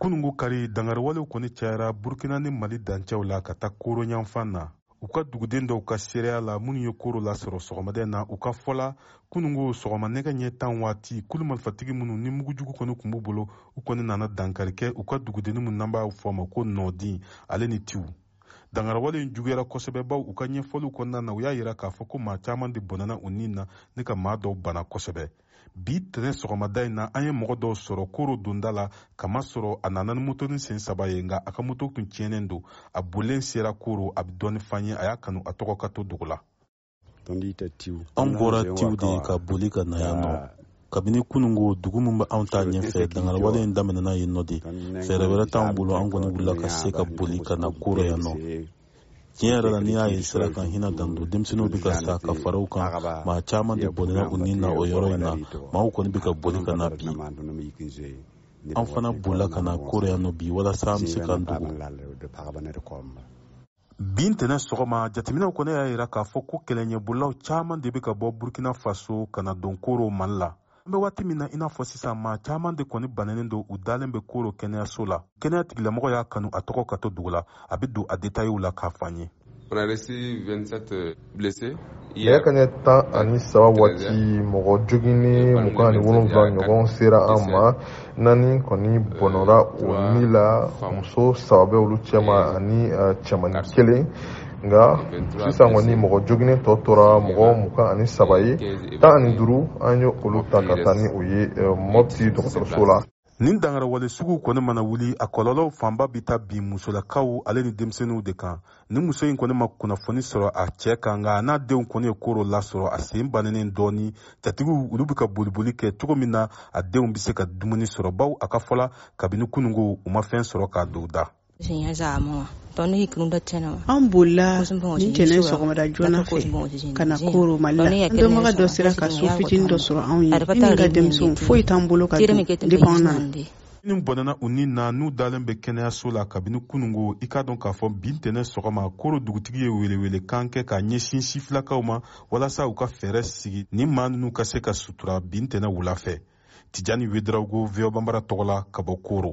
kunungu kari dangarewalew kɔni cayara burkina ni mali dancɛw la ka taa koronyanfan na u ka duguden dɔw ka seereya la minnu ye koro lasɔrɔ sɔgɔmadɛn na u ka fɔ la kunungo sɔgɔma nɛgɛ ɲɛ tan waati kulu marifatigi minnu ni mugujugu kɔni kun b'u bolo u kɔni nana dankari kɛ u ka dugudenni minnu nan b'a fɔ ma ko nɔɔdin ale ni tiw dangarawale in juguyara kosɛbɛ baw u ka ɲɛfɔliw kɔnɔna na u y'a jira k'a fɔ ko maa caman de bɔnɛna u ni na ni ka maa dɔw bana kosɛbɛ bi tɛnɛ sɔgɔmada in na an ye mɔgɔ dɔw sɔrɔ koro donda la kamasɔrɔ a nana ni motonin sen saba ye nka a ka moto tun tiɲɛnen don a bolilen sera koro a bɛ dɔɔni fan ye a y'a kanu a tɔgɔ ka to dogo la an bɔra tiw de ka boli ka na yan nɔ kabini kunungo dugu min bɛ anw ta ɲɛfɛ dangarabale in daminɛna yen nɔ de fɛɛrɛ wɛrɛ t'an bolo an kɔni wulila ka se ka boli ka na koro yan nɔ tiɲɛ yɛrɛ la n'i y'a ye sira kan hinɛ dan don denmisɛnninw bɛ ka sa ka fara u kan maa caman de bɔnɛna u ni na o yɔrɔ in na maaw kɔni bɛ ka boli ka na bi an fana bolila ka na koro yan nɔ bi walasa an bɛ se ka dogo bi ntɛnɛ sɔgɔma jateminɛw kɔnɔ y'a jira k'a fɔ ko kɛlɛɲɛbolilaw caman de bɛ ka bɔ burkina faso ka na don koro mali la an bɛ waati min na i n'a fɔ sisan maa caaman de kɔni banennen don u dalen bɛ koro kɛnɛyaso la kɛnɛya tigilamɔgɔ y'a kanu a tɔgɔ ka to dugu la a bɛ don a detayew la k'a fan ye nɛgɛ kanɲɛ tan ani saba waati mɔgɔ joginni mugan ni wolonwula ɲɔgɔn sera an ma naani kɔni bɔnɔra o ni la muso saba bɛ olu cɛma ani cɛmani kelen nka sisan kɔni mɔgɔ joginen tɔ tora mɔgɔ mugan ani saba ye tan ani duuru an ye olu ta ka taa ni o ye mɔpti dɔgɔtɔrɔso la nin dangarawale sugu kɔni mana wuli a kɔlɔlɔw fanba bɛ ta bi musolakaw ale ni denmisɛnninw de kan nin muso in kɔni ma kunnafoni sɔrɔ a cɛ kan nka n'a denw kɔni ye koro lasɔrɔ a sen banennen dɔɔni jatigiw olu bɛ ka boliboli kɛ cogo min na a denw bɛ se ka dumuni sɔrɔ baw a ka fɔla kabini kunungo u ma fɛn sɔrɔ k'a don da an bolila ni tɛnɛn sɔgɔmada joona fɛ ka na koro mali la an dɔnbaga dɔ sera ka so fitini dɔ sɔrɔ anw ye min ka denmisɛnw foyi t'an bolo ka dun depuis an nana minnu bɔnɛna u ni na n'u dalen bɛ kɛnɛyaso la kabini kunungo i k'a dɔn k'a fɔ bin tɛnɛ sɔgɔma koro dugutigi ye welewelekan kɛ ka ɲɛsin sifilakaw ma walasa u ka fɛɛrɛ sigi ni maa ninnu ka se ka sutura bin tɛnɛ wula fɛ tijani wedrawgo voa banbara tɔgɔ la ka bɔ koro